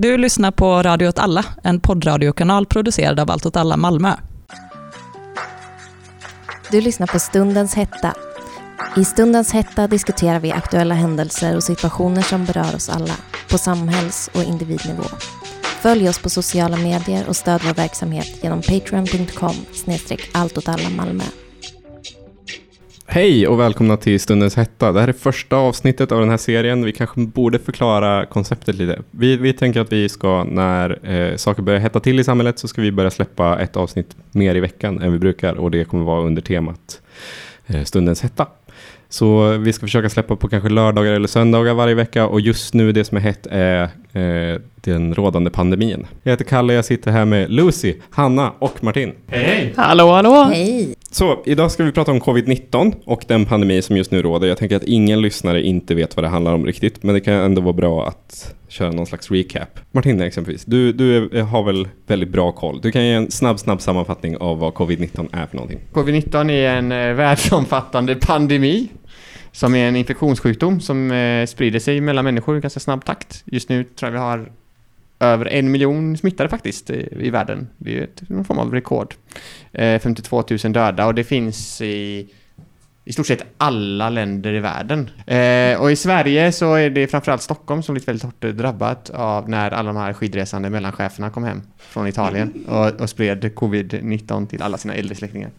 Du lyssnar på Radio åt alla, en poddradiokanal producerad av Allt åt alla Malmö. Du lyssnar på Stundens hetta. I Stundens hetta diskuterar vi aktuella händelser och situationer som berör oss alla, på samhälls och individnivå. Följ oss på sociala medier och stöd vår verksamhet genom patreon.com snedstreck Malmö. Hej och välkomna till Stundens hetta. Det här är första avsnittet av den här serien. Vi kanske borde förklara konceptet lite. Vi, vi tänker att vi ska, när eh, saker börjar hetta till i samhället, så ska vi börja släppa ett avsnitt mer i veckan än vi brukar och det kommer vara under temat eh, Stundens hetta. Så vi ska försöka släppa på kanske lördagar eller söndagar varje vecka och just nu det som är hett är eh, den rådande pandemin. Jag heter Kalle, jag sitter här med Lucy, Hanna och Martin. Hej hej! Hallå hallå! Hej! Så idag ska vi prata om covid-19 och den pandemi som just nu råder. Jag tänker att ingen lyssnare inte vet vad det handlar om riktigt, men det kan ändå vara bra att köra någon slags recap. Martin exempelvis, du, du har väl väldigt bra koll. Du kan ge en snabb, snabb sammanfattning av vad covid-19 är för någonting. Covid-19 är en eh, världsomfattande pandemi som är en infektionssjukdom som eh, sprider sig mellan människor i ganska snabb takt. Just nu tror jag vi har över en miljon smittade faktiskt i, i världen. Det är ett, någon form av rekord. Eh, 52 000 döda och det finns i i stort sett alla länder i världen. Eh, och i Sverige så är det framförallt Stockholm som blivit väldigt hårt drabbat av när alla de här skidresande mellancheferna kom hem från Italien och, och spred covid-19 till alla sina äldre släktingar.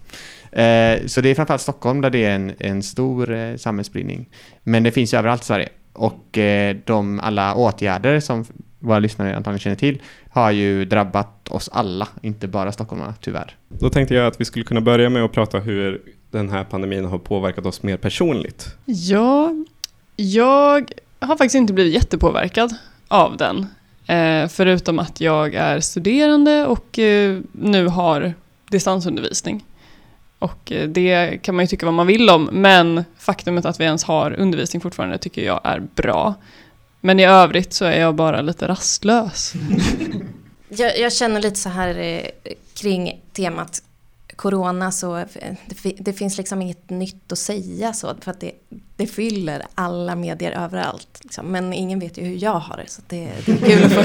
Eh, så det är framförallt Stockholm där det är en, en stor eh, samhällsspridning. Men det finns ju överallt i Sverige. Och eh, de alla åtgärder som våra lyssnare antagligen känner till har ju drabbat oss alla, inte bara stockholmarna, tyvärr. Då tänkte jag att vi skulle kunna börja med att prata hur den här pandemin har påverkat oss mer personligt. Ja, jag har faktiskt inte blivit jättepåverkad av den. Eh, förutom att jag är studerande och eh, nu har distansundervisning. Och eh, det kan man ju tycka vad man vill om, men faktumet att vi ens har undervisning fortfarande tycker jag är bra. Men i övrigt så är jag bara lite rastlös. jag, jag, känner lite så här eh, kring temat corona så det, det, finns liksom inget nytt att säga så för att det, det fyller alla medier överallt. Liksom. Men ingen vet ju hur jag har det så det, det är kul att få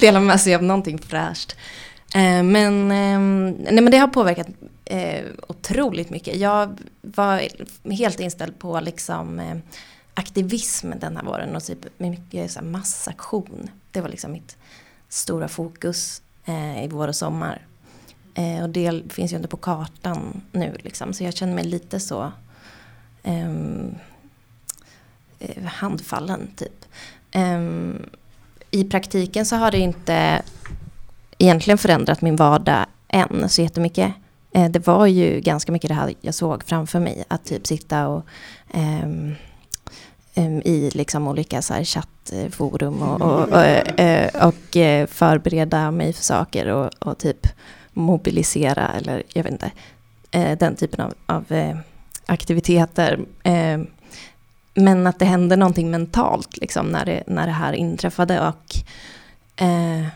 dela med sig av någonting fräscht. Eh, men, ehm, nej, men det har påverkat eh, otroligt mycket. Jag var helt inställd på liksom eh, aktivism den här våren och typ mycket så här, massaktion. Det var liksom mitt stora fokus eh, i vår och sommar. Eh, och det finns ju inte på kartan nu liksom. Så jag känner mig lite så ehm, eh, handfallen typ. Ehm, I praktiken så har det inte egentligen förändrat min vardag än så jättemycket. Eh, det var ju ganska mycket det här jag såg framför mig. Att typ sitta och um, um, i liksom olika så här chattforum och, och, och, eh, och, eh, förbereda mig för saker och, och typ mobilisera eller jag vet inte, eh, den typen av, av eh, aktiviteter. Eh, men att det hände någonting mentalt liksom när det, när det här inträffade och eh,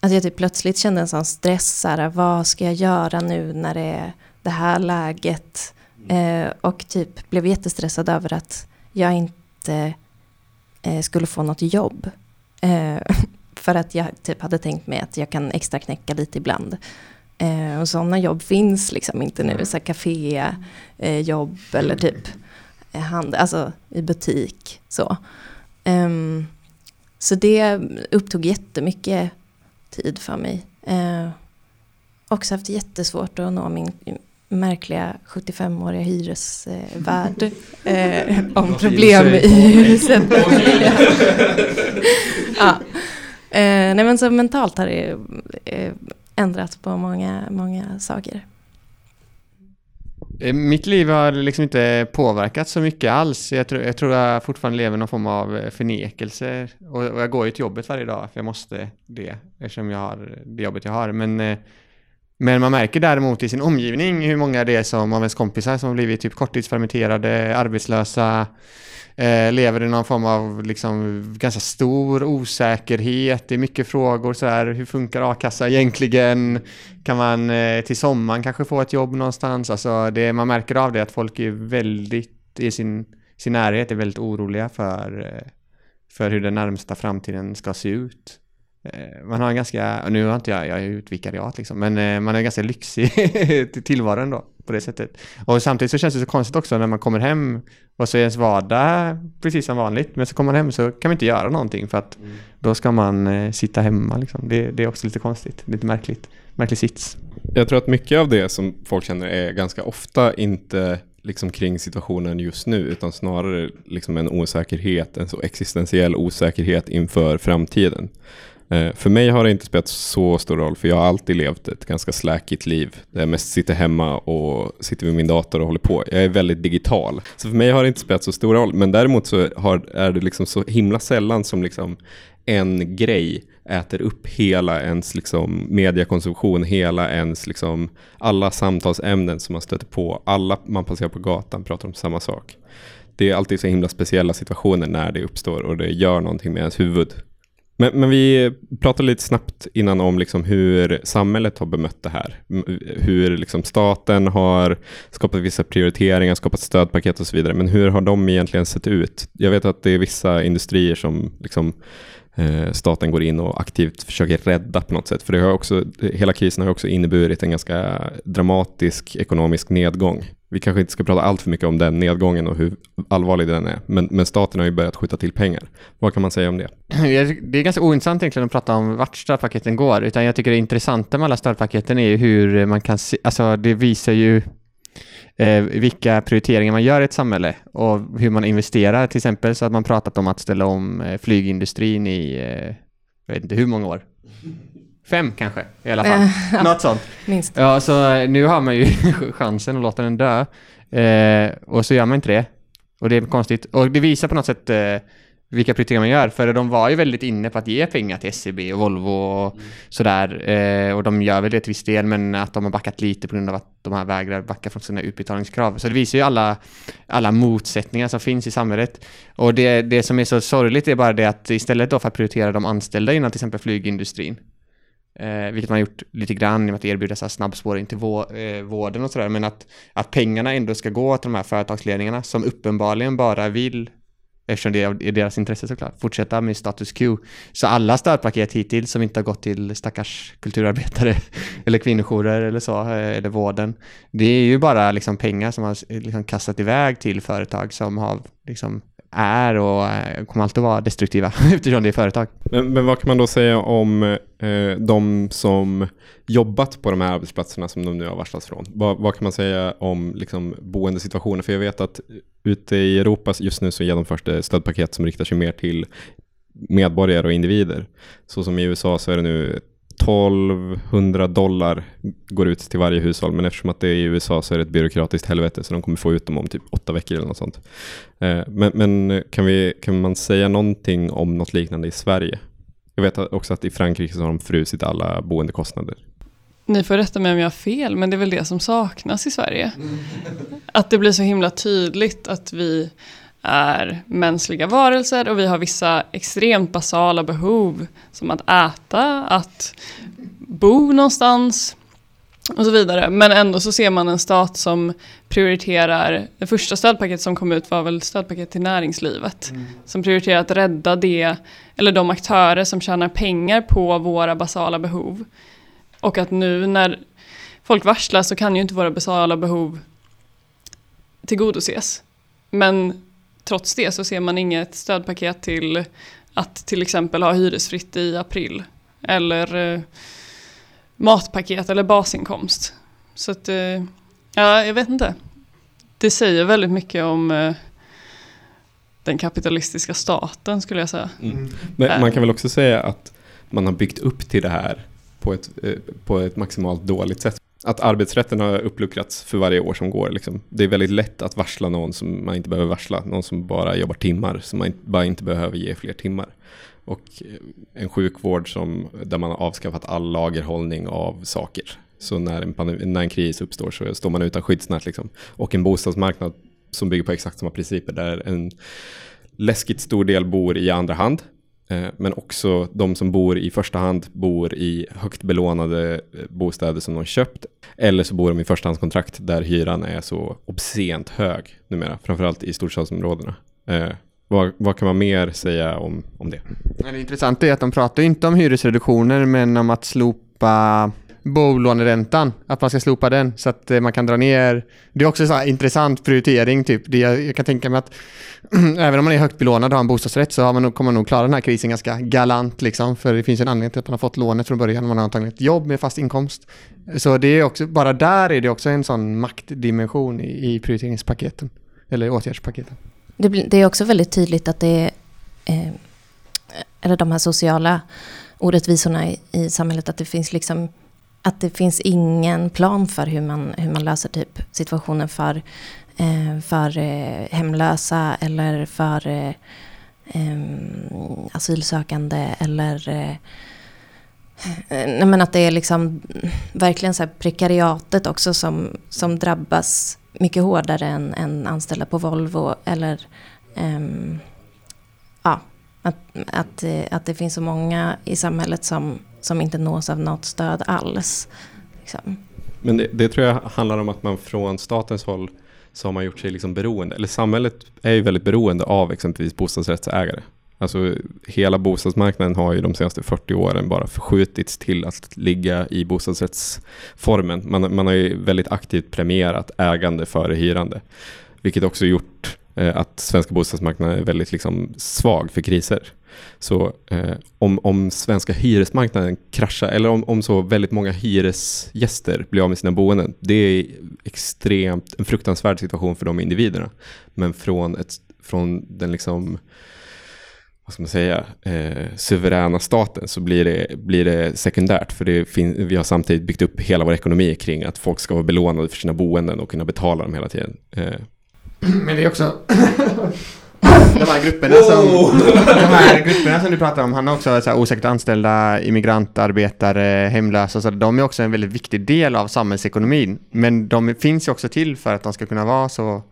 alltså jag typ plötsligt kände en sån stress, så här, vad ska jag göra nu när det är det här läget? Eh, och typ blev jättestressad över att jag inte eh, skulle få något jobb. För att jag typ hade tänkt mig att jag kan extra knäcka lite ibland. Eh, och sådana jobb finns liksom inte nu. Så kaféjobb eh, eller typ eh, hand, alltså i butik. Så. Um, så det upptog jättemycket tid för mig. Eh, också haft jättesvårt att nå min märkliga 75-åriga hyresvärd eh, om problem i huset. ja. Eh, nej men så mentalt har det eh, ändrats på många, många saker. Eh, mitt liv har liksom inte påverkats så mycket alls. Jag tror, jag tror jag fortfarande lever någon form av eh, förnekelse. Och, och, jag går ju till jobbet varje dag för jag måste det eftersom jag har det jobbet jag har. Men, eh, men man märker däremot i sin omgivning hur många det är som av ens kompisar som har blivit typ korttidspermitterade, arbetslösa, eh, lever i någon form av liksom ganska stor osäkerhet. Det är mycket frågor så här, hur funkar a-kassa egentligen? Kan man eh, till sommaren kanske få ett jobb någonstans? Alltså det, man märker av det att folk är väldigt, i sin, sin närhet är väldigt oroliga för, eh, för hur den närmsta framtiden ska se ut. Eh, Man har en ganska, nu har inte jag, jag är ju ett vikariat liksom, men eh, man är ganska lyxig till tillvaron då på det sättet. Och samtidigt så känns det så konstigt också när man kommer hem och så är ens vardag precis som vanligt, men så kommer man hem så kan man inte göra någonting för att då ska man eh, sitta hemma liksom. Det, det är också lite konstigt, lite märkligt, märklig sits. Jag tror att mycket av det som folk känner är ganska ofta inte liksom kring situationen just nu, utan snarare liksom en osäkerhet, en så existentiell osäkerhet inför framtiden. Eh, för mig har det inte spelat så stor roll, för jag har alltid levt ett ganska släkigt liv, där jag mest sitter hemma och sitter vid min dator och håller på. Jag är väldigt digital, så för mig har det inte spelat så stor roll, men däremot så har, är det liksom så himla sällan som liksom en grej äter upp hela ens liksom mediekonsumtion, hela ens liksom alla samtalsämnen som man stöter på, alla man passerar på gatan pratar om samma sak. Det är alltid så himla speciella situationer när det uppstår och det gör någonting med ens huvud. Men, men vi pratade lite snabbt innan om liksom hur samhället har bemött det här. Hur liksom staten har skapat vissa prioriteringar, skapat stödpaket och så vidare. Men hur har de egentligen sett ut? Jag vet att det är vissa industrier som liksom, eh, staten går in och aktivt försöker rädda på något sätt. För det har också, hela krisen har också inneburit en ganska dramatisk ekonomisk nedgång. Vi kanske inte ska prata allt för mycket om den nedgången och hur allvarlig den är. Men, men staten har ju börjat skjuta till pengar. Vad kan man säga om det? Det är ganska ointressant egentligen att prata om vart stödpaketen går, utan jag tycker det intressanta med alla stödpaketen är ju hur man kan se, alltså det visar ju eh, vilka prioriteringar man gör i ett samhälle och hur man investerar till exempel så att man pratat om att ställa om eh, flygindustrin i, eh, jag vet inte hur många år. Fem kanske i alla fall. Eh, Något sånt. Minst. Ja, så eh, nu har man ju chansen att låta den dö. Eh, och så gör man inte det. Och det är konstigt. Och det visar på något sätt eh, vilka prioriteringar man gör. För de var ju väldigt inne på att ge pengar till SCB och Volvo och sådär. Eh, och de gör väl det till viss del, men att de har backat lite på grund av att de här vägrar backa från sina utbetalningskrav. Så det visar ju alla, alla motsättningar som finns i samhället. Och det, det som är så sorgligt är bara det att istället då för att prioritera de anställda inom till exempel flygindustrin Eh, vilket man har gjort lite grann genom att erbjuda så här snabbspår in till vå- eh, vården och sådär. Men att, att pengarna ändå ska gå till de här företagsledningarna som uppenbarligen bara vill, eftersom det är i deras intresse såklart, fortsätta med status quo. Så alla stödpaket hittills som inte har gått till stackars kulturarbetare eller kvinnojourer eller så, eh, eller vården. Det är ju bara liksom pengar som har liksom kastat iväg till företag som har liksom är och eh, kommer alltid vara destruktiva eftersom det är företag. Men, men vad kan man då säga om eh, de som jobbat på de här arbetsplatserna som de nu har varslats från? Vad, vad kan man säga om liksom, boendesituationen? För jag vet att ute i Europa just nu så genomförs det stödpaket som riktar sig mer till medborgare och individer. Så som i USA så är det nu 1200 dollar går ut till varje hushåll, men eftersom att det är i USA så är det ett byråkratiskt helvete, så de kommer få ut dem om typ åtta veckor eller något sånt. Eh, men, men eh, kan, vi, kan man säga någonting om något liknande i Sverige? Jag vet också att i Frankrike så har de frusit alla boendekostnader. Ni får rätta mig om jag har fel, men det är väl det som saknas i Sverige. Att det blir så himla tydligt att vi är mänskliga varelser och vi har vissa extremt basala behov som att äta, att bo någonstans och så vidare. Men ändå så ser man en stat som prioriterar, det första stödpaketet som kom ut var väl stödpaket till näringslivet, som prioriterar att rädda det, eller de aktörer som tjänar pengar på våra basala behov. Och att nu när folk varslas så kan ju inte våra basala behov tillgodoses. Men trots det så ser man inget stödpaket till att till exempel ha hyresfritt i april. Eller eh, matpaket eller basinkomst. Så att, eh, ja, jag vet inte. Det säger väldigt mycket om eh, den kapitalistiska staten skulle jag säga. Men man kan väl också säga att man har byggt upp till det här på ett, eh, på ett maximalt dåligt sätt. Att arbetsrätten har uppluckrats för varje år som går. Liksom. Det är väldigt lätt att varsla någon som man inte behöver varsla. Någon som bara jobbar timmar, som man inte- bara inte behöver ge fler timmar. Och eh, en sjukvård som, där man har avskaffat all lagerhållning av saker. Så när en, pandemi, när en kris uppstår så står man utan skyddsnät. Liksom. Och en bostadsmarknad som bygger på exakt samma principer. Där en läskigt stor del bor i andra hand. Eh, men också de som bor i första hand bor i högt belånade eh, bostäder som de köpt. Eller så bor de i förstahandskontrakt där hyran är så obscent hög numera. Framförallt i storstadsområdena. Eh, vad, vad kan man mer säga om, om det? Det intressanta är att de pratar inte om hyresreduktioner men om att slopa bolåneräntan, att man ska slopa den så att eh, man kan dra ner. Det är också en intressant prioritering typ. Det, jag, jag kan tänka mig att även om man är högt belånad och har en bostadsrätt så har man nog, kommer man nog klara den här krisen ganska galant liksom. För det finns en anledning till att man har fått lånet från början. Man har antagligen ett jobb med fast inkomst. Så det är också, bara där är det också en sån maktdimension i, i prioriteringspaketen. Eller åtgärdspaketen. Det, blir- det är också väldigt tydligt att det är, eh, eller de här sociala orättvisorna i, i samhället, att det finns liksom att det finns ingen plan för hur man, hur man löser typ situationen för, eh, för eh, hemlösa eller för eh, asylsökande eller eh, nej men att det är liksom verkligen så här prekariatet också som, som drabbas mycket hårdare än, än anställda på Volvo eller ja, att, att, eh, att det finns så många i samhället som, som inte nås av något stöd alls. Liksom. Men det, det tror jag handlar om att man från statens håll så har man gjort sig liksom beroende, eller samhället är ju väldigt beroende av exempelvis bostadsrättsägare. Alltså hela bostadsmarknaden har ju de senaste 40 åren bara förskjutits till att ligga i bostadsrättsformen. Man, man har ju väldigt aktivt premierat ägande före hyrande. Vilket också gjort eh, att svenska bostadsmarknaden är väldigt liksom, svag för kriser. Så eh, om, om svenska hyresmarknaden kraschar, eller om, om så väldigt många hyresgäster blir av med sina boenden, det är extremt, en fruktansvärd situation för de individerna. Men från, ett, från den liksom, vad ska man säga, eh, suveräna staten så blir det, blir det sekundärt. För det fin- vi har samtidigt byggt upp hela vår ekonomi kring att folk ska vara belånade för sina boenden och kunna betala dem hela tiden. Eh, Men det är också de här grupperna som, de här grupperna som du pratar om, han har också så här osäkert anställda, immigrantarbetare, hemlösa, så de är också en väldigt viktig del av samhällsekonomin. Men de finns ju också till för att de ska kunna vara så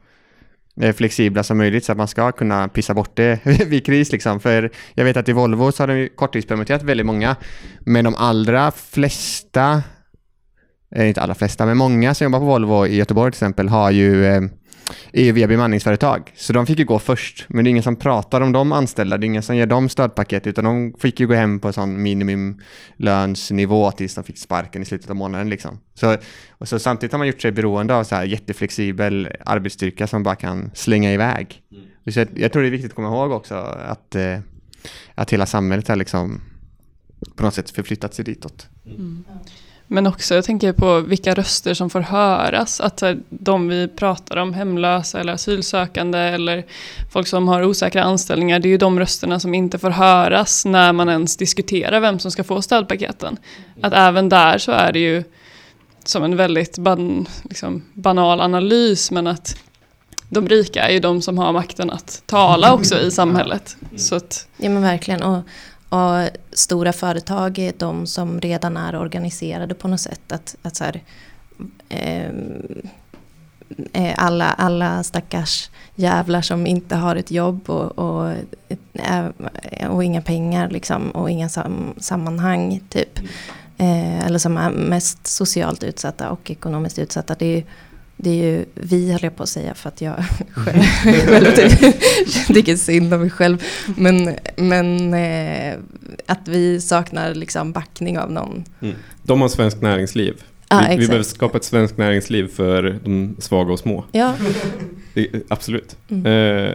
eh, flexibla som möjligt så att man ska kunna pissa bort det vid kris liksom. För jag vet att i Volvo så har de korttidspermitterat väldigt många, men de allra flesta eh, inte alla flesta, men många som jobbar på Volvo i Göteborg till exempel har ju eh, är ju via bemanningsföretag. Så de fick ju gå först, men det är ingen som pratar om de anställda, det är ingen som ger dem stödpaket, utan de fick ju gå hem på en sån minimumlönsnivå tills de fick sparken i slutet av månaden liksom. Så, och så samtidigt har man gjort sig beroende av så här jätteflexibel arbetsstyrka som bara kan slänga iväg. Så jag, jag tror det är viktigt att komma ihåg också att, eh, att hela samhället har liksom på något sätt förflyttat sig ditåt. Men också, jag tänker på vilka röster som får höras. Att här, de vi pratar om, hemlösa eller asylsökande eller folk som har osäkra anställningar, det är ju de rösterna som inte får höras när man ens diskuterar vem som ska få stödpaketen. Att även där så är det ju som en väldigt ban, liksom, banal analys, men att de rika är ju de som har makten att tala också i samhället. Så att, Ja men verkligen. Och, och stora företag är de som redan är organiserade på något sätt. Att, att så här, ehm, eh, alla, alla stackars jävlar som inte har ett jobb och, och, eh, och inga pengar liksom, och inga sam, sammanhang typ. Eh, eller som är mest socialt utsatta och ekonomiskt utsatta. Det är, det är ju vi höll jag på att säga för att jag själv, själv typ, tycker synd om mig själv. Men, men eh, att vi saknar liksom backning av någon. de har svenskt näringsliv. Ja, vi, vi behöver skapa ett svenskt näringsliv för de svaga och små. Ja, Det, absolut. Mm. Eh,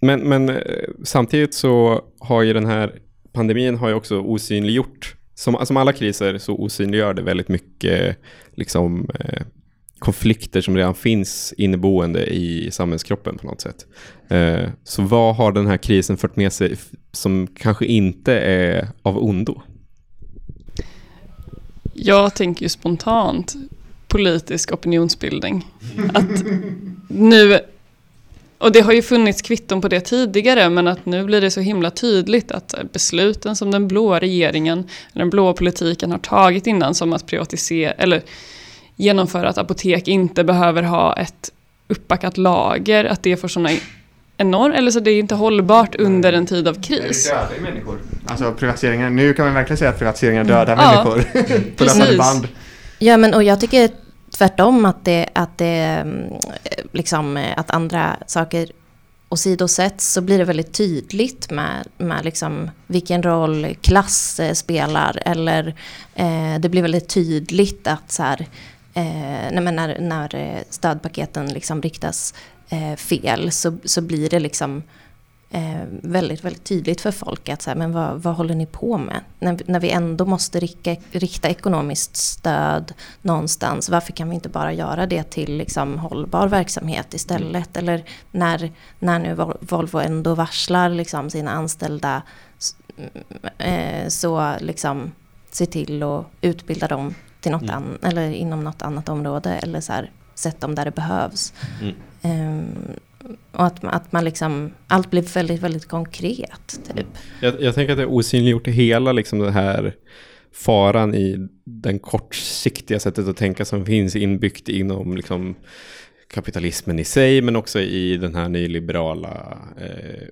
men, men eh, samtidigt så har ju den här pandemin har ju också osynliggjort, som, som alla kriser så osynliggör det väldigt mycket liksom, eh, konflikter som redan finns inneboende i samhällskroppen på något sätt. Eh, så vad har den här krisen fört med sig som kanske inte är av ondo? Jag tänker ju spontant politisk opinionsbildning. Att nu, och det har ju funnits kvitton på det tidigare, men att nu blir det så himla tydligt att besluten som den blåa regeringen, den blåa politiken har tagit innan, som att privatisera, eller genomföra att apotek inte behöver ha ett uppbackat lager, att det får sådana enorma, eller så det är inte hållbart under en tid av kris. Det dödar människor. Alltså privatiseringar, nu kan man verkligen säga att privatiseringar dödar Ja, människor. på löpande precis. band. ja men och jag tycker tvärtom att det, att det mm, liksom, att andra saker åsidosätts så blir det väldigt tydligt med, med liksom vilken roll klass eh, spelar. Eller eh, det blir väldigt tydligt att så här, eh, när, när eh, stödpaketen liksom riktas eh, fel så, så blir det liksom eh, väldigt, väldigt tydligt för folk att så här, men vad, vad håller ni på med? När, när vi ändå måste rikta, rikta ekonomiskt stöd någonstans, varför kan vi inte bara göra det till liksom, hållbar verksamhet istället? Mm. Eller när, när nu Volvo ändå varslar liksom, sina anställda eh, så liksom se till att utbilda dem till något mm. an, eller inom något annat område eller så här, sätt dem där det behövs. Mm. Um, och att, att man liksom, allt blir väldigt, väldigt konkret. Typ. Jag, jag tänker att det är osynliggjort hela liksom den här faran i den kortsiktiga sättet att tänka som finns inbyggt inom liksom kapitalismen i sig, men också i den här nyliberala eh,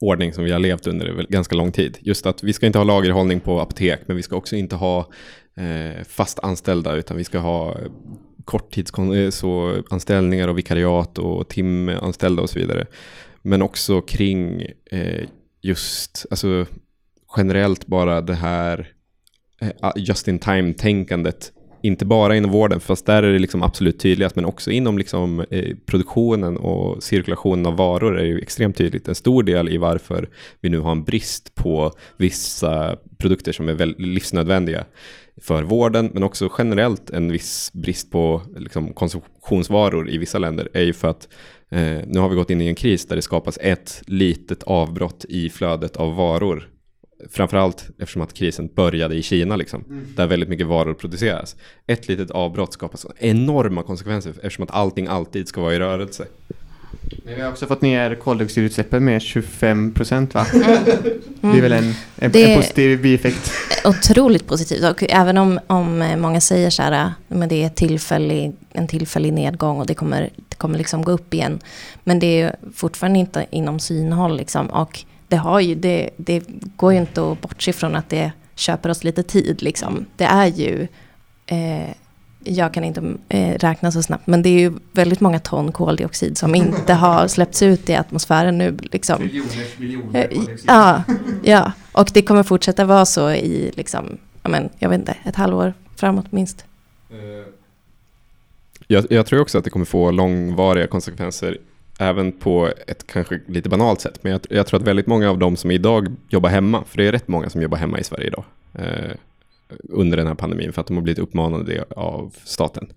ordning som vi har levt under ganska lång tid. Just att vi ska inte ha lagerhållning på apotek, men vi ska också inte ha Eh, fast anställda, utan vi ska ha korttidsanställningar eh, och vikariat och timanställda och så vidare. Men också kring eh, just, alltså generellt bara det här eh, just in time-tänkandet. Inte bara inom vården, fast där är det liksom absolut tydligast, men också inom liksom, eh, produktionen och cirkulationen av varor är det extremt tydligt. En stor del i varför vi nu har en brist på vissa produkter som är livsnödvändiga för vården, men också generellt en viss brist på liksom, konsumtionsvaror i vissa länder är ju för att eh, nu har vi gått in i en kris där det skapas ett litet avbrott i flödet av varor. Framförallt eftersom att krisen började i Kina, liksom, mm. där väldigt mycket varor produceras. Ett litet avbrott skapar enorma konsekvenser eftersom att allting alltid ska vara i rörelse. Men vi har också fått ner koldioxidutsläppen med 25 procent va? Mm. Det är väl en, en, en positiv bieffekt? Otroligt positivt. Och även om, om många säger så här, men det är tillfällig, en tillfällig nedgång och det kommer, det kommer liksom gå upp igen. Men det är fortfarande inte inom synhåll liksom. Och det, har ju, det, det går ju inte att bortse från att det köper oss lite tid liksom. Det är ju eh, jag kan inte eh, räkna så snabbt, men det är ju väldigt många ton koldioxid som inte har släppts ut i atmosfären nu. Liksom. Miljoner, miljoner eh, koldioxid. Ja, ja, och det kommer fortsätta vara så i, liksom, men, jag vet inte, ett halvår framåt minst. Eh, jag, jag, tror också att det kommer få långvariga konsekvenser även på ett kanske lite banalt sätt. Men jag, jag, tror att väldigt många av de som idag jobbar hemma, för det är rätt många som jobbar hemma i Sverige idag, eh, under den här pandemin för att de har blivit uppmanade av staten.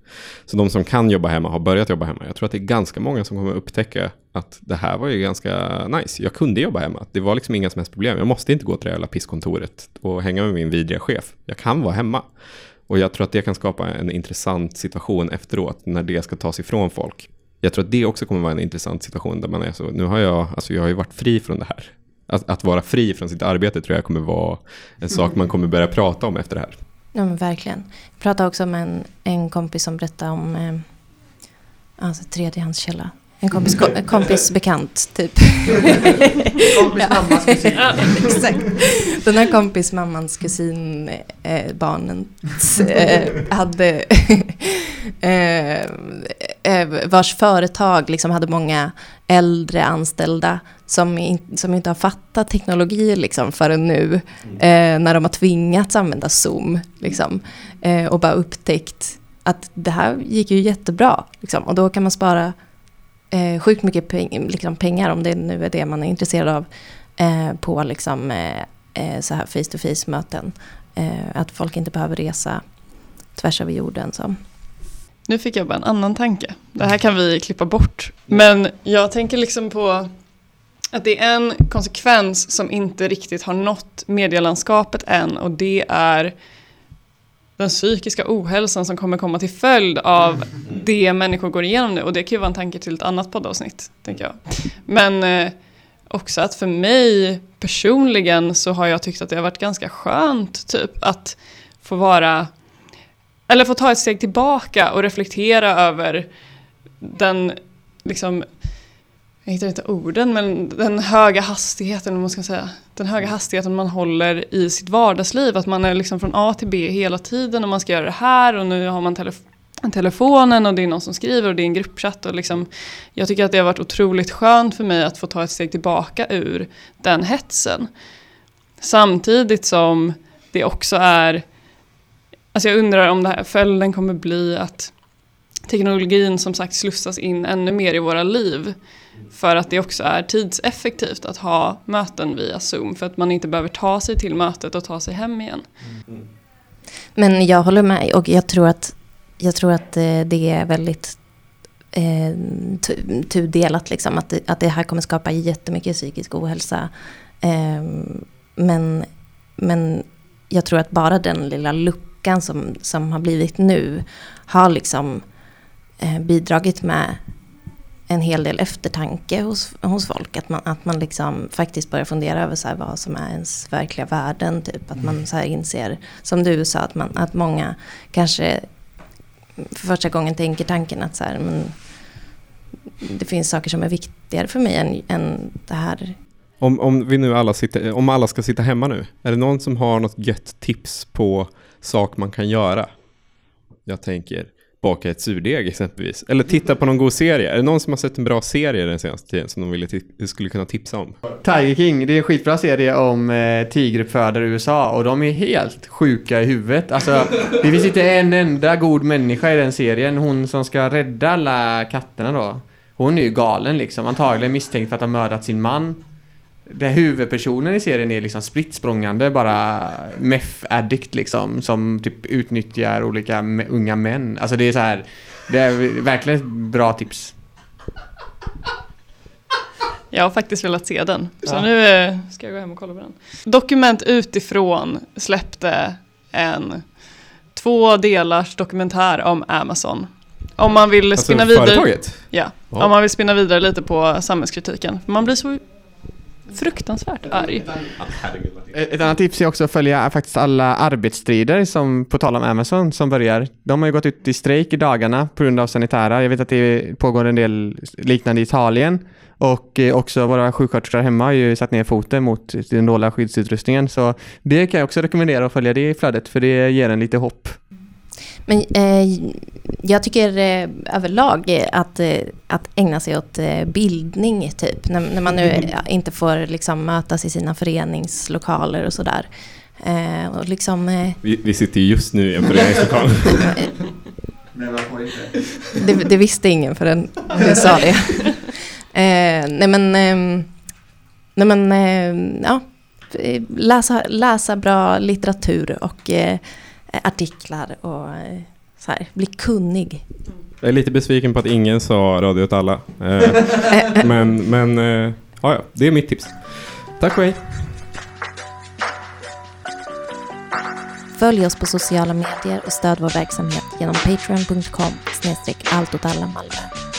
Så de som kan jobba hemma har börjat jobba hemma. Jag tror att det är ganska många som kommer upptäcka att det här var ju ganska nice. Jag kunde jobba hemma. Det var liksom inga som helst problem. Jag måste inte gå till det jävla pisskontoret och hänga med min vidriga chef. Jag kan vara hemma. Och jag tror att det kan skapa en intressant situation efteråt när det ska tas ifrån folk. Jag tror att det också kommer vara en intressant situation där man är så, nu har jag, alltså jag har ju varit fri från det här. Att, att, vara fri från sitt arbete tror jag kommer vara en sak man kommer börja prata om efter det här. Ja men verkligen. Jag pratade också med en, en kompis som berättade om eh, alltså, tredjehandskälla. En kompis, kompis bekant, typ. kompis mammas kusin. ja, exakt. Den här kompis mammans kusin, eh, barnen, eh, hade eh, vars företag liksom hade många äldre anställda som, in, som inte har fattat teknologi liksom förrän nu, eh, när de har tvingats använda Zoom. Liksom, eh, och bara upptäckt att det här gick ju jättebra. Liksom, och då kan man spara eh, sjukt mycket peng, liksom pengar, om det nu är det man är intresserad av, eh, på liksom, eh, eh så här face-to-face möten. Eh, att folk inte behöver resa tvärs över jorden. Så. Nu fick jag bara en annan tanke. Det här kan vi klippa bort. Men jag tänker liksom på att det är en konsekvens som inte riktigt har nått medielandskapet än och det är den psykiska ohälsan som kommer komma till följd av det människor går igenom nu. Och det kan ju vara en tanke till ett annat poddavsnitt, tänker jag. Men eh, också att för mig personligen så har jag tyckt att det har varit ganska skönt typ att få vara, eller få ta ett steg tillbaka och reflektera över den liksom jag hittar inte orden, men den höga hastigheten, man ska säga. Den höga hastigheten man håller i sitt vardagsliv. Att man är liksom från A till B hela tiden och man ska göra det här och nu har man telefon telefonen och det är någon som skriver och det är en gruppchatt. Och liksom, jag tycker att det har varit otroligt skönt för mig att få ta ett steg tillbaka ur den hetsen. Samtidigt som det också är, alltså jag undrar om det här följden kommer bli att teknologin som sagt slussas in ännu mer i våra liv. För att det också är tidseffektivt att ha möten via Zoom. För att man inte behöver ta sig till mötet och ta sig hem igen. Men jag håller med och jag tror att, jag tror att eh, det är väldigt eh, tudelat. Liksom, att, det, att det här kommer skapa jättemycket psykisk ohälsa. Eh, men, men jag tror att bara den lilla luppen luckan som, som har blivit nu har liksom eh, bidragit med en hel del eftertanke hos, hos folk. Att man, att man liksom faktiskt börjar fundera över så vad som är ens verkliga värden. Typ. Att man så här inser, som du sa, att, man, att många kanske för första gången tänker tanken att så här, men, det finns saker som är viktigare för mig än, än det här. Om, om vi nu alla sitter, om alla ska sitta hemma nu, är det någon som har något gött tips på sak man kan göra? Jag tänker baka ett surdeg exempelvis. Eller titta på någon god serie. Är det någon som har sett en bra serie den senaste tiden som de ville skulle kunna tipsa om? Tiger King, det är en skitbra serie om eh, tigeruppfödare i USA och de är helt sjuka i huvudet. Alltså, det finns inte en enda god människa i den serien. Hon som ska rädda alla katterna då. Hon är ju galen liksom. Antagligen misstänkt för att ha mördat sin man. Den huvudpersonen i serien är liksom spritt språngande, bara meth-addict liksom. Som typ utnyttjar olika unga män. Alltså det är så här. Det är verkligen ett bra tips. Jag har faktiskt velat se den. Så Ja. nu eh, ska jag gå hem och kolla på den. Dokument utifrån släppte en två delars dokumentär om Amazon. Om man vill Alltså spinna vidare, ja, Ja. om man vill spinna vidare lite på samhällskritiken. Man blir så fruktansvärt arg. Eh, ett annat tips är också att följa faktiskt alla arbetsstrider som, på tal om Amazon, som börjar. De har ju gått ut i strejk i dagarna på grund av sanitära. Jag vet att det pågår en del liknande i Italien. Och eh, också våra sjuksköterskor hemma har ju satt ner foten mot den dåliga skyddsutrustningen. Så det kan jag också rekommendera att följa det i flödet, för det ger en lite hopp. Men eh, jag tycker eh, överlag eh, att, eh, att ägna sig åt eh, bildning, typ. När, när man nu eh, inte får liksom, mötas i sina föreningslokaler och sådär. Eh, och liksom... Eh, Vi, vi sitter ju just nu i en föreningslokal. det, det visste ingen förrän du sa det. Eh, nej men, eh, nej men eh, ja, läsa, läsa bra litteratur och eh, artiklar och eh, så här, bli kunnig. Jag är lite besviken på att ingen sa Radio åt alla. Eh, men, men eh, ja, det är mitt tips. Tack och hej. Följ oss på sociala medier och stöd vår verksamhet genom patreon.com snedstreck allt åt alla Malmö.